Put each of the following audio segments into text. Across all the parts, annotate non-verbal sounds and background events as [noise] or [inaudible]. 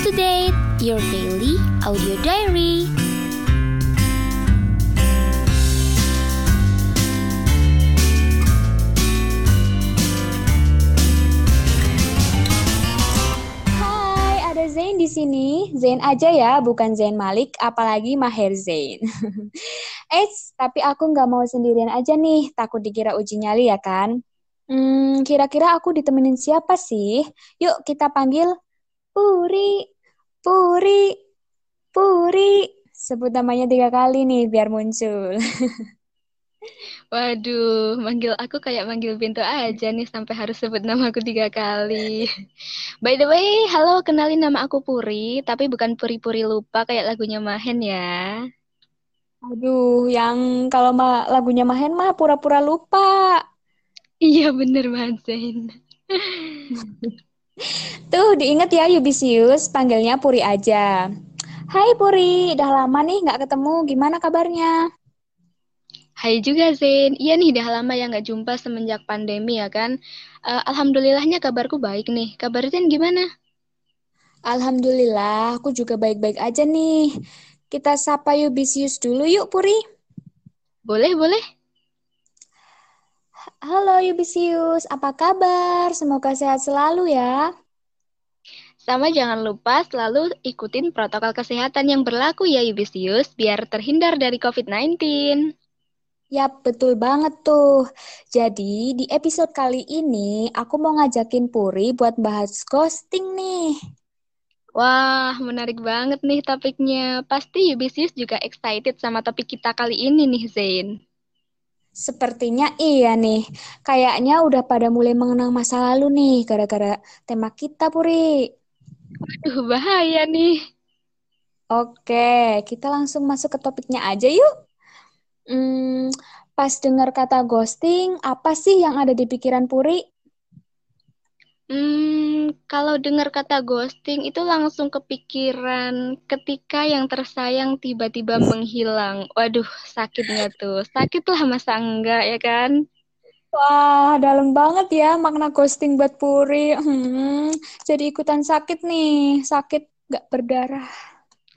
to Date, your daily audio diary. Hai, ada Zain di sini. Zain aja ya, bukan Zain Malik, apalagi Maher Zain. Eits, [laughs] tapi aku nggak mau sendirian aja nih, takut dikira uji nyali ya kan? Hmm, kira-kira aku ditemenin siapa sih? Yuk kita panggil Puri, Puri, Puri. Sebut namanya tiga kali nih biar muncul. [laughs] Waduh, manggil aku kayak manggil pintu aja nih sampai harus sebut nama aku tiga kali. [laughs] By the way, halo, kenalin nama aku Puri, tapi bukan Puri-Puri lupa kayak lagunya Mahen ya. Aduh, yang kalau ma lagunya Mahen mah pura-pura lupa. Iya bener banget, Zain. [laughs] Tuh, diinget ya Yubisius, panggilnya Puri aja. Hai Puri, udah lama nih nggak ketemu, gimana kabarnya? Hai juga, Zain. Iya nih, udah lama ya nggak jumpa semenjak pandemi ya kan. Uh, Alhamdulillahnya kabarku baik nih. Kabar Zain gimana? Alhamdulillah, aku juga baik-baik aja nih. Kita sapa Yubisius dulu yuk, Puri. Boleh, boleh. Halo Yubisius, apa kabar? Semoga sehat selalu ya. Sama jangan lupa selalu ikutin protokol kesehatan yang berlaku ya Yubisius, biar terhindar dari COVID-19. Yap, betul banget tuh. Jadi, di episode kali ini aku mau ngajakin Puri buat bahas ghosting nih. Wah, menarik banget nih topiknya. Pasti Yubisius juga excited sama topik kita kali ini nih, Zain. Sepertinya iya nih. Kayaknya udah pada mulai mengenang masa lalu nih, gara-gara tema kita, Puri. Waduh, bahaya nih. Oke, kita langsung masuk ke topiknya aja yuk. Hmm, pas dengar kata ghosting, apa sih yang ada di pikiran Puri? Hmm, kalau dengar kata ghosting itu langsung kepikiran ketika yang tersayang tiba-tiba menghilang. Waduh, sakit nggak tuh? Sakit lah masa enggak ya kan? Wah, dalam banget ya makna ghosting buat Puri. Hmm, jadi ikutan sakit nih, sakit nggak berdarah.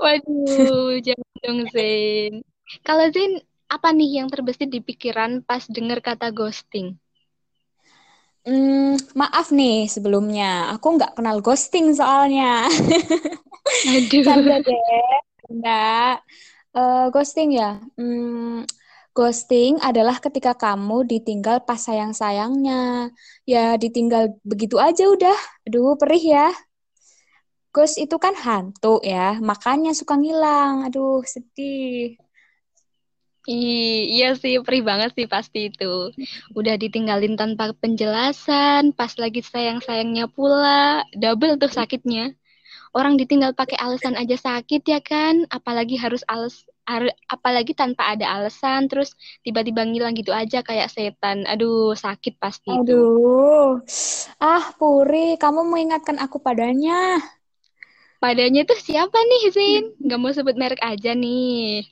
Waduh, [laughs] jangan dong Zain. Kalau Zain, apa nih yang terbesit di pikiran pas dengar kata ghosting? Hmm, maaf nih sebelumnya, aku nggak kenal ghosting soalnya. Aduh. Canda deh, enggak. Uh, ghosting ya. Hmm, ghosting adalah ketika kamu ditinggal pas sayang-sayangnya. Ya ditinggal begitu aja udah. Aduh, perih ya. Ghost itu kan hantu ya, makanya suka ngilang. Aduh, sedih. Iya sih, perih banget sih pasti itu. Udah ditinggalin tanpa penjelasan, pas lagi sayang-sayangnya pula, double tuh sakitnya. Orang ditinggal pakai alasan aja sakit ya kan, apalagi harus alas apalagi tanpa ada alasan terus tiba-tiba ngilang gitu aja kayak setan. Aduh, sakit pasti itu. Aduh. Ah, Puri, kamu mengingatkan aku padanya. Padanya tuh siapa nih, Zin? Gak mau sebut merek aja nih.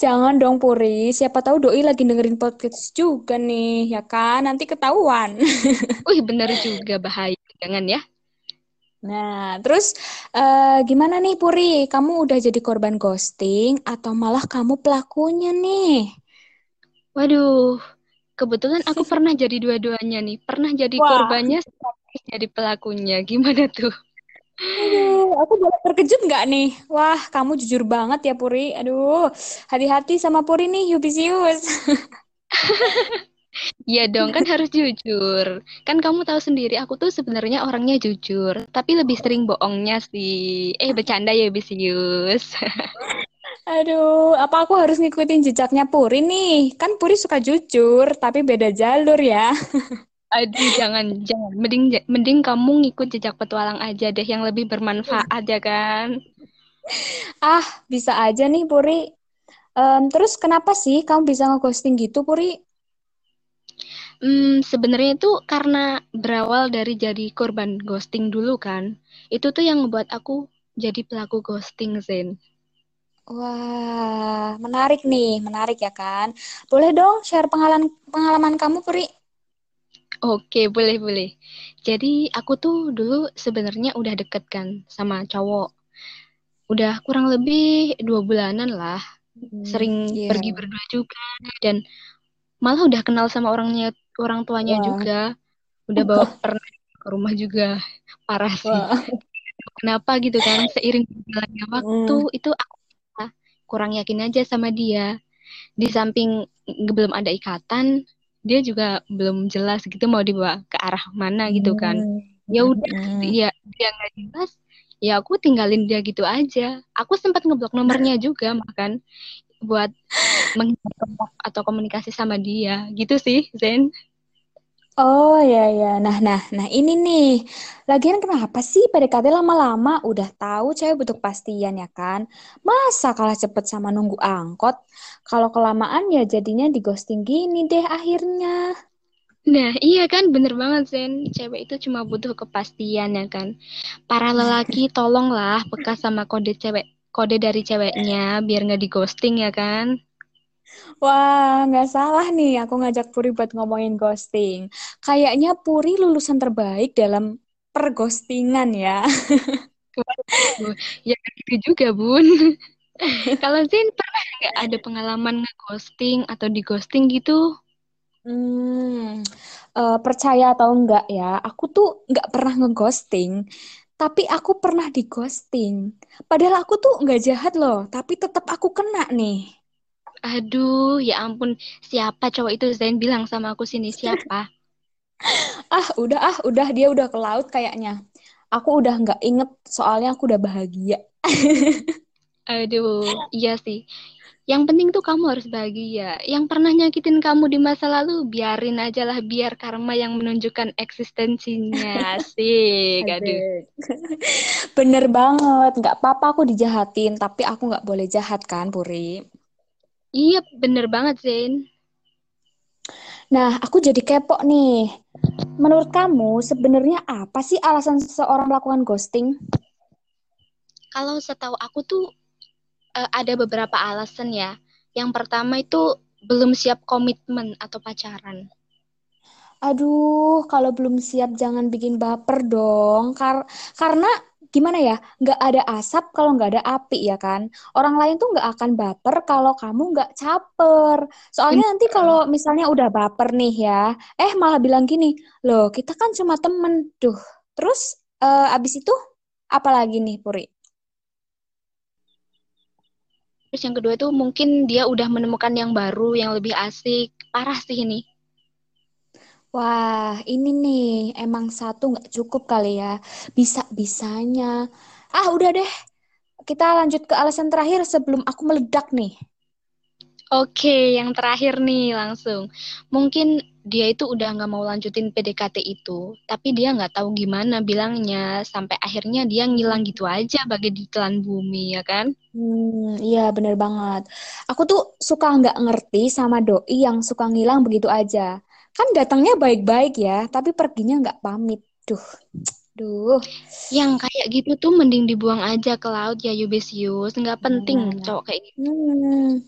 Jangan dong Puri, siapa tahu Doi lagi dengerin podcast juga nih, ya kan? Nanti ketahuan. [laughs] Wih, bener juga bahaya. Jangan ya. Nah, terus uh, gimana nih Puri? Kamu udah jadi korban ghosting atau malah kamu pelakunya nih? Waduh, kebetulan aku [laughs] pernah jadi dua-duanya nih. Pernah jadi Wah. korbannya, jadi pelakunya. Gimana tuh? Aduh, aku boleh terkejut nggak nih? Wah, kamu jujur banget ya Puri. Aduh, hati-hati sama Puri nih, Yubisius. [laughs] Iya dong, kan harus jujur. Kan kamu tahu sendiri, aku tuh sebenarnya orangnya jujur, tapi lebih sering bohongnya sih. Eh, bercanda ya, Bisius. [laughs] Aduh, apa aku harus ngikutin jejaknya Puri nih? Kan Puri suka jujur, tapi beda jalur ya. [laughs] Aduh, jangan, jangan. Mending, mending kamu ngikut jejak petualang aja deh, yang lebih bermanfaat ya kan? Ah, bisa aja nih Puri. Um, terus kenapa sih kamu bisa ngeghosting gitu, Puri? Hmm, sebenarnya itu karena berawal dari jadi korban ghosting dulu kan. Itu tuh yang membuat aku jadi pelaku ghosting, Zen. Wah, menarik nih, menarik ya kan. Boleh dong share pengalaman pengalaman kamu, Puri? Oke, boleh boleh. Jadi aku tuh dulu sebenarnya udah deket kan sama cowok. Udah kurang lebih dua bulanan lah. Hmm, Sering iya. pergi berdua juga dan malah udah kenal sama orangnya orang tuanya Wah. juga. Udah bawa [laughs] pernah ke rumah juga. Parah sih. Wah. [laughs] Kenapa gitu kan? Seiring berjalannya waktu Hmm. itu aku kurang yakin aja sama dia. Di samping belum ada ikatan, dia juga belum jelas gitu mau dibawa ke arah mana gitu kan. Hmm. Ya udah, Hmm. dia dia nggak jelas, ya aku tinggalin dia gitu aja. Aku sempat ngeblok nomornya juga makan buat [laughs] menghindar kontak atau komunikasi sama dia. Gitu sih, Zen. Oh ya ya. Nah nah nah ini nih. Lagian kenapa sih PDKT lama-lama udah tahu cewek butuh kepastian ya kan? Masa kalah cepet sama nunggu angkot? Kalau kelamaan ya jadinya di ghosting gini deh akhirnya. Nah, iya kan, bener banget, Zen. Cewek itu cuma butuh kepastian ya kan. Para lelaki [laughs] tolonglah peka sama kode cewek, kode dari ceweknya biar nggak di ghosting ya kan. Wah, nggak salah nih aku ngajak Puri buat ngomongin ghosting. Kayaknya Puri lulusan terbaik dalam perghostingan ya. Ya gitu juga, Bun. [laughs] Kalau Zen pernah nggak ada pengalaman nge-ghosting atau di ghosting gitu? Hmm, eh, percaya atau enggak ya, aku tuh nggak pernah ngeghosting, tapi aku pernah di ghosting. Padahal aku tuh nggak jahat loh, tapi tetap aku kena nih. Aduh, ya ampun. Siapa cowok itu Zen bilang sama aku sini siapa? [laughs] Ah, udah ah, udah dia udah ke laut kayaknya. Aku udah nggak inget, soalnya aku udah bahagia. [laughs] Aduh, iya sih. Yang penting tuh kamu harus bahagia. Yang pernah nyakitin kamu di masa lalu, biarin aja lah, biar karma yang menunjukkan eksistensinya. [laughs] Asik, aduh. Bener banget, nggak apa-apa aku dijahatin, tapi aku nggak boleh jahat kan, Puri. Iya, bener banget, Zain. Nah, aku jadi kepo nih. Menurut kamu, sebenarnya apa sih alasan seseorang melakukan ghosting? Kalau setahu aku tuh eh, ada beberapa alasan ya. Yang pertama itu belum siap komitmen atau pacaran. Aduh, kalau belum siap jangan bikin baper dong. Kar karena gimana ya, nggak ada asap kalau nggak ada api ya kan. Orang lain tuh nggak akan baper kalau kamu nggak caper. Soalnya nanti kalau misalnya udah baper nih ya, eh malah bilang gini, loh kita kan cuma temen. Duh, terus eh, abis itu apa lagi nih Puri? Terus yang kedua itu mungkin dia udah menemukan yang baru, yang lebih asik. Parah sih ini. Wah, ini nih emang satu nggak cukup kali ya. Bisa-bisanya. Ah, udah deh. Kita lanjut ke alasan terakhir sebelum aku meledak nih. Oke, yang terakhir nih langsung. Mungkin dia itu udah nggak mau lanjutin PDKT itu, tapi dia nggak tahu gimana bilangnya, sampai akhirnya dia ngilang gitu aja bagai ditelan bumi, ya kan? Hmm, iya bener banget. Aku tuh suka nggak ngerti sama doi yang suka ngilang begitu aja. Kan datangnya baik-baik ya, tapi perginya nggak pamit. Duh, duh. Yang kayak gitu tuh mending dibuang aja ke laut ya Yubesius, nggak penting Nah. cowok kayak gitu. Hmm,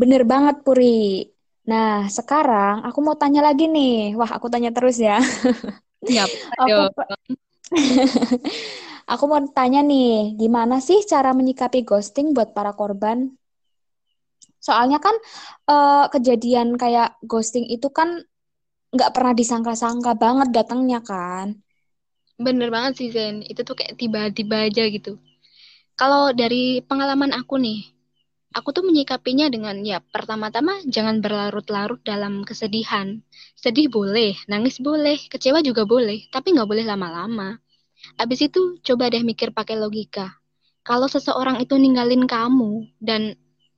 bener banget Puri. Nah, sekarang aku mau tanya lagi nih. Wah, aku tanya terus ya. [laughs] Nggak Aku [laughs] Aku mau tanya nih, gimana sih cara menyikapi ghosting buat para korban? Soalnya kan eh, kejadian kayak ghosting itu kan nggak pernah disangka-sangka banget datangnya kan. Bener banget sih Zen, itu tuh kayak tiba-tiba aja gitu. Kalau dari pengalaman aku nih, aku tuh menyikapinya dengan ya pertama-tama jangan berlarut-larut dalam kesedihan. Sedih boleh, nangis boleh, kecewa juga boleh, tapi nggak boleh lama-lama. Abis itu coba deh mikir pakai logika. Kalau seseorang itu ninggalin kamu dan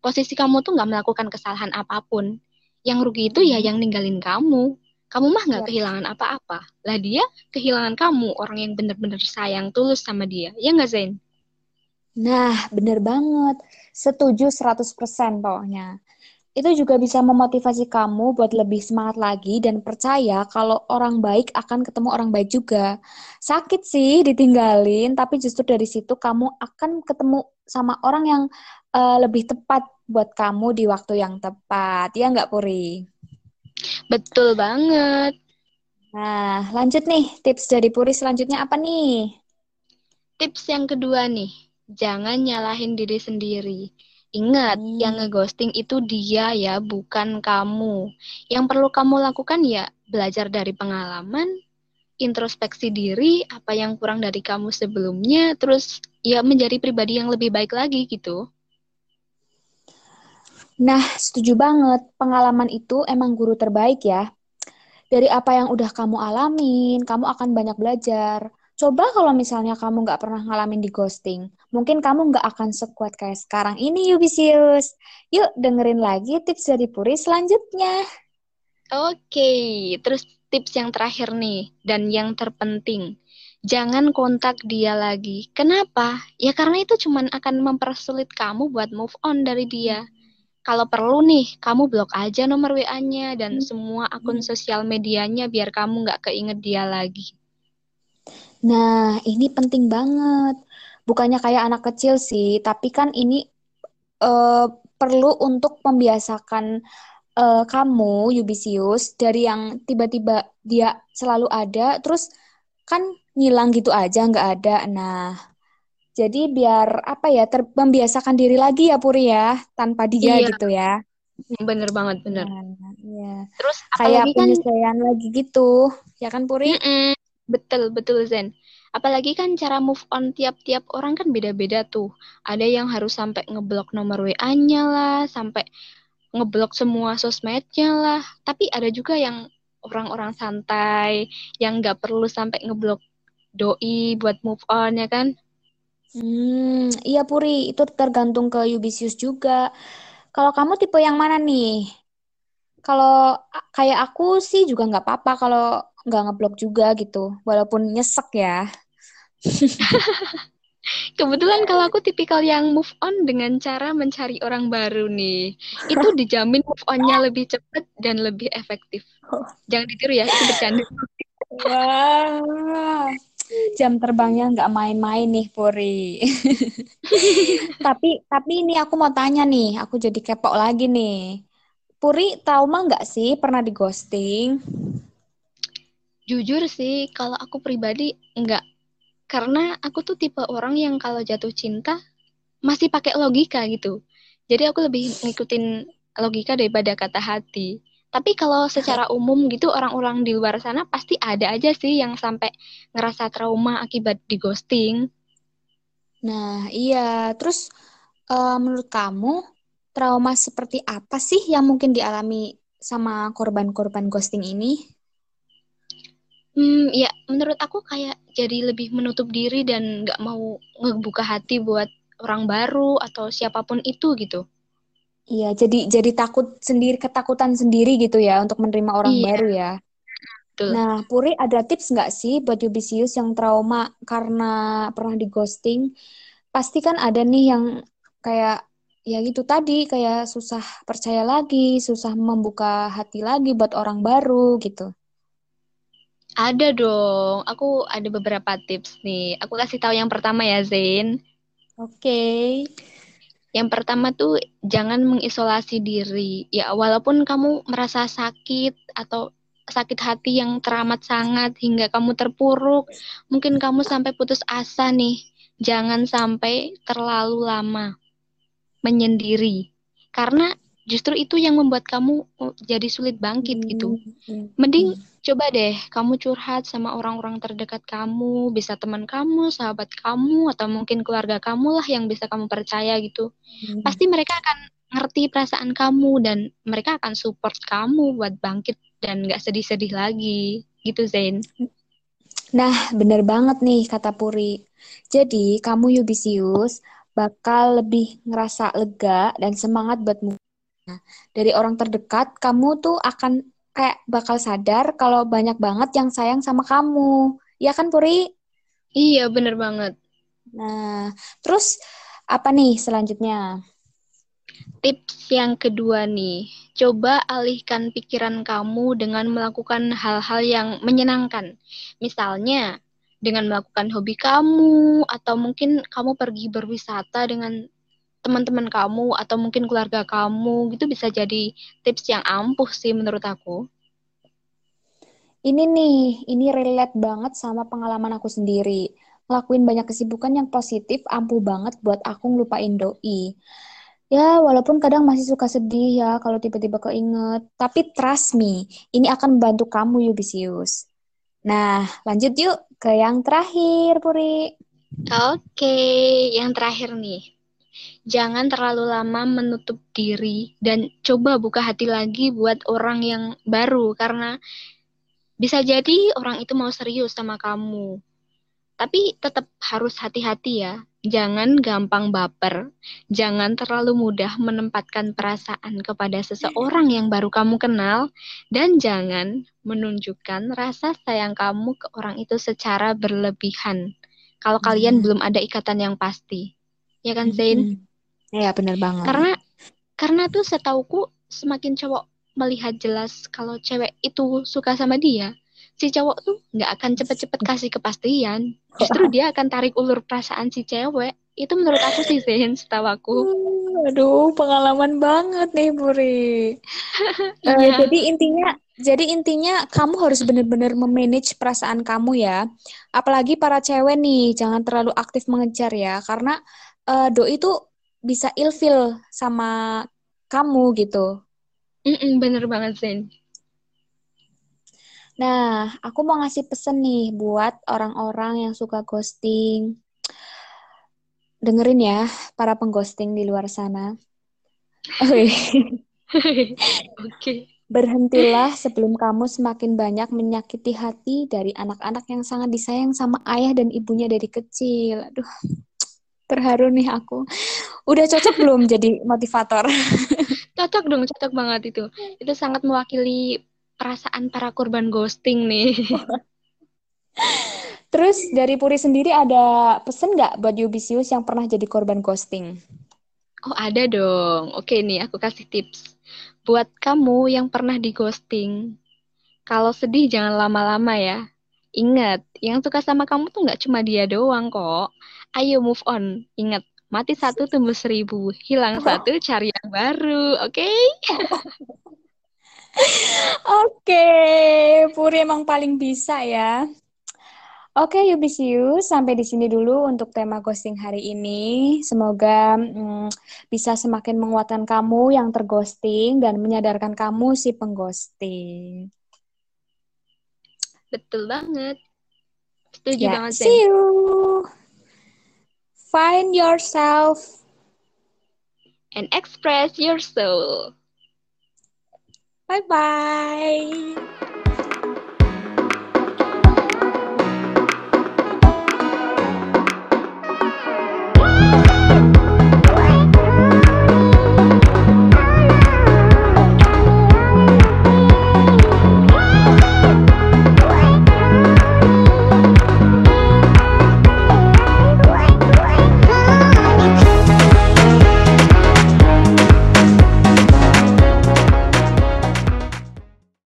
posisi kamu tuh nggak melakukan kesalahan apa pun, yang rugi itu ya yang ninggalin kamu. Kamu mah nggak Yap. kehilangan apa-apa. Lah dia kehilangan kamu, orang yang bener-bener sayang tulus sama dia. Ya nggak Zain? Nah, bener banget. Setuju 100% pokoknya. Itu juga bisa memotivasi kamu buat lebih semangat lagi dan percaya kalau orang baik akan ketemu orang baik juga. Sakit sih ditinggalin, tapi justru dari situ kamu akan ketemu sama orang yang eh, lebih tepat buat kamu di waktu yang tepat. Ya nggak, Puri? Betul banget. Nah, lanjut nih. Tips dari Puri selanjutnya apa nih? Tips yang kedua nih, jangan nyalahin diri sendiri. Ingat, Hmm. yang ngeghosting itu dia ya, bukan kamu. Yang perlu kamu lakukan ya belajar dari pengalaman, introspeksi diri, apa yang kurang dari kamu sebelumnya, terus ya menjadi pribadi yang lebih baik lagi gitu. Nah, setuju banget. Pengalaman itu emang guru terbaik ya. Dari apa yang udah kamu alamin, kamu akan banyak belajar. Coba kalau misalnya kamu nggak pernah ngalamin di ghosting, mungkin kamu nggak akan sekuat kayak sekarang ini, Yubisius. Yuk, dengerin lagi tips dari Puri selanjutnya. Oke, terus tips yang terakhir nih, dan yang terpenting. Jangan kontak dia lagi. Kenapa? Ya karena itu cuman akan mempersulit kamu buat move on dari dia. Kalau perlu nih, kamu blok aja nomor WA-nya dan semua akun sosial medianya biar kamu nggak keinget dia lagi. Nah, ini penting banget. Bukannya kayak anak kecil sih, tapi kan ini eh, perlu untuk membiasakan eh, kamu, Yubisius, dari yang tiba-tiba dia selalu ada, terus kan ngilang gitu aja, nggak ada. Nah, jadi biar apa ya, ter membiasakan diri lagi ya, Puri ya, tanpa dia Iya. gitu ya. Bener banget, bener. Nah, iya. Terus Kayak kan, penyesuaian lagi gitu, ya kan, Puri? Mm-mm, betul, betul Zen. Apalagi kan cara move on tiap-tiap orang kan beda-beda tuh. Ada yang harus sampai ngeblok nomor WA-nya lah, sampai ngeblok semua sosmednya lah. Tapi ada juga yang orang-orang santai, yang nggak perlu sampai ngeblok doi buat move on ya kan? Hmm, iya Puri, itu tergantung ke Yubisius juga. Kalau kamu tipe yang mana nih? Kalau kayak aku sih juga nggak apa-apa kalau nggak ngeblok juga gitu, walaupun nyesek ya. [laughs] Kebetulan kalau aku tipikal yang move on dengan cara mencari orang baru nih. Itu [laughs] dijamin move on-nya lebih cepat dan lebih efektif. Jangan ditiru ya, itu bercanda. [laughs] Wah, jam terbangnya nggak main-main nih Puri. [laughs] Tapi tapi ini aku mau tanya nih, aku jadi kepo lagi nih. Puri trauma nggak sih pernah di ghosting? Jujur sih, kalau aku pribadi enggak. Karena aku tuh tipe orang yang kalau jatuh cinta masih pakai logika gitu. Jadi aku lebih ngikutin logika daripada kata hati. Tapi kalau secara [laughs] umum gitu orang-orang di luar sana pasti ada aja sih yang sampai ngerasa trauma akibat di ghosting. Nah, iya. Terus eh, menurut kamu trauma seperti apa sih yang mungkin dialami sama korban-korban ghosting ini? Hmm, ya menurut aku kayak jadi lebih menutup diri dan nggak mau ngebuka hati buat orang baru atau siapa pun itu gitu. Iya, jadi jadi takut sendiri, ketakutan sendiri gitu ya untuk menerima orang Iya, baru ya. betul. Nah, Puri ada tips nggak sih buat Yubisius yang trauma karena pernah di ghosting? Pasti kan ada nih yang kayak ya gitu tadi, kayak susah percaya lagi, susah membuka hati lagi buat orang baru gitu. Ada dong. Aku ada beberapa tips nih. Aku kasih tahu yang pertama ya, Zain. Oke. Yang pertama tuh jangan mengisolasi diri. Ya, walaupun kamu merasa sakit atau sakit hati yang teramat sangat hingga kamu terpuruk, mungkin kamu sampai putus asa nih. Jangan sampai terlalu lama menyendiri. Karena justru itu yang membuat kamu uh, jadi sulit bangkit gitu. Hmm, Mending hmm, coba deh kamu curhat sama orang-orang terdekat kamu, bisa teman kamu, sahabat kamu, atau mungkin keluarga kamu lah yang bisa kamu percaya gitu. hmm. Pasti mereka akan ngerti perasaan kamu dan mereka akan support kamu buat bangkit dan nggak sedih-sedih lagi. Gitu, Zain. Nah, bener banget nih kata Puri. Jadi, kamu Yubisius bakal lebih ngerasa lega dan semangat buat move. Nah, dari orang terdekat, kamu tuh akan kayak bakal sadar kalau banyak banget yang sayang sama kamu. Ya kan, Puri? Iya, bener banget. Nah, terus apa nih selanjutnya? Tips yang kedua nih, coba alihkan pikiran kamu dengan melakukan hal-hal yang menyenangkan. Misalnya, dengan melakukan hobi kamu, atau mungkin kamu pergi berwisata dengan teman-teman kamu, atau mungkin keluarga kamu, gitu bisa jadi tips yang ampuh sih menurut aku. Ini nih, ini relate banget sama pengalaman aku sendiri. Ngelakuin banyak kesibukan yang positif ampuh banget buat aku ngelupain doi. Ya, walaupun kadang masih suka sedih ya kalau tiba-tiba keinget. Tapi trust me, ini akan membantu kamu Yubisius. Nah, lanjut yuk ke yang terakhir, Puri. Oke, yang terakhir nih. Jangan terlalu lama menutup diri dan coba buka hati lagi buat orang yang baru karena bisa jadi orang itu mau serius sama kamu. Tapi tetap harus hati-hati ya. Jangan gampang baper. Jangan terlalu mudah menempatkan perasaan kepada seseorang yang baru kamu kenal. Dan jangan menunjukkan rasa sayang kamu ke orang itu secara berlebihan. Kalau kalian Hmm. belum ada ikatan yang pasti. Ya kan, Zain? Iya, bener banget. Karena karena tuh setauku semakin cowok melihat jelas kalau cewek itu suka sama dia, si cowok tuh nggak akan cepet-cepet kasih kepastian. Justru dia akan tarik ulur perasaan si cewek. Itu menurut aku sih Zain, setahu aku. Uh, Aduh, pengalaman banget nih, Puri. [laughs] Eh, Iya. jadi intinya, jadi intinya kamu harus benar-benar memanage perasaan kamu ya. Apalagi para cewek nih, jangan terlalu aktif mengejar ya, karena eh, doi itu bisa ilfil sama kamu gitu. Mm-mm, bener banget Zain. Nah, aku mau ngasih pesen nih buat orang-orang yang suka ghosting. Dengerin ya, para pengghosting di luar sana. [laughs] Oke. Oke. Berhentilah sebelum kamu semakin banyak menyakiti hati dari anak-anak yang sangat disayang sama ayah dan ibunya dari kecil. Aduh, terharu nih aku. Udah cocok belum jadi motivator? [laughs] Cocok dong, cocok banget itu. Itu sangat mewakili perasaan para korban ghosting nih. [laughs] Terus dari Puri sendiri ada pesen nggak buat Yubisius yang pernah jadi korban ghosting? Oh, ada dong. Oke nih, aku kasih tips. Buat kamu yang pernah di ghosting, kalau sedih jangan lama-lama ya. Ingat, yang suka sama kamu tuh nggak cuma dia doang kok. Ayo move on. Ingat, mati satu tumbuh seribu. Hilang [laughs] satu cari yang baru, oke? [laughs] Oke, Puri emang paling bisa ya. Oke, Yubisius, sampai di sini dulu untuk tema ghosting hari ini. Semoga mm, bisa semakin menguatkan kamu yang terghosting dan menyadarkan kamu si pengghosting. Betul banget. Setuju Ya, banget, see you. Find yourself. And express your soul. Bye-bye.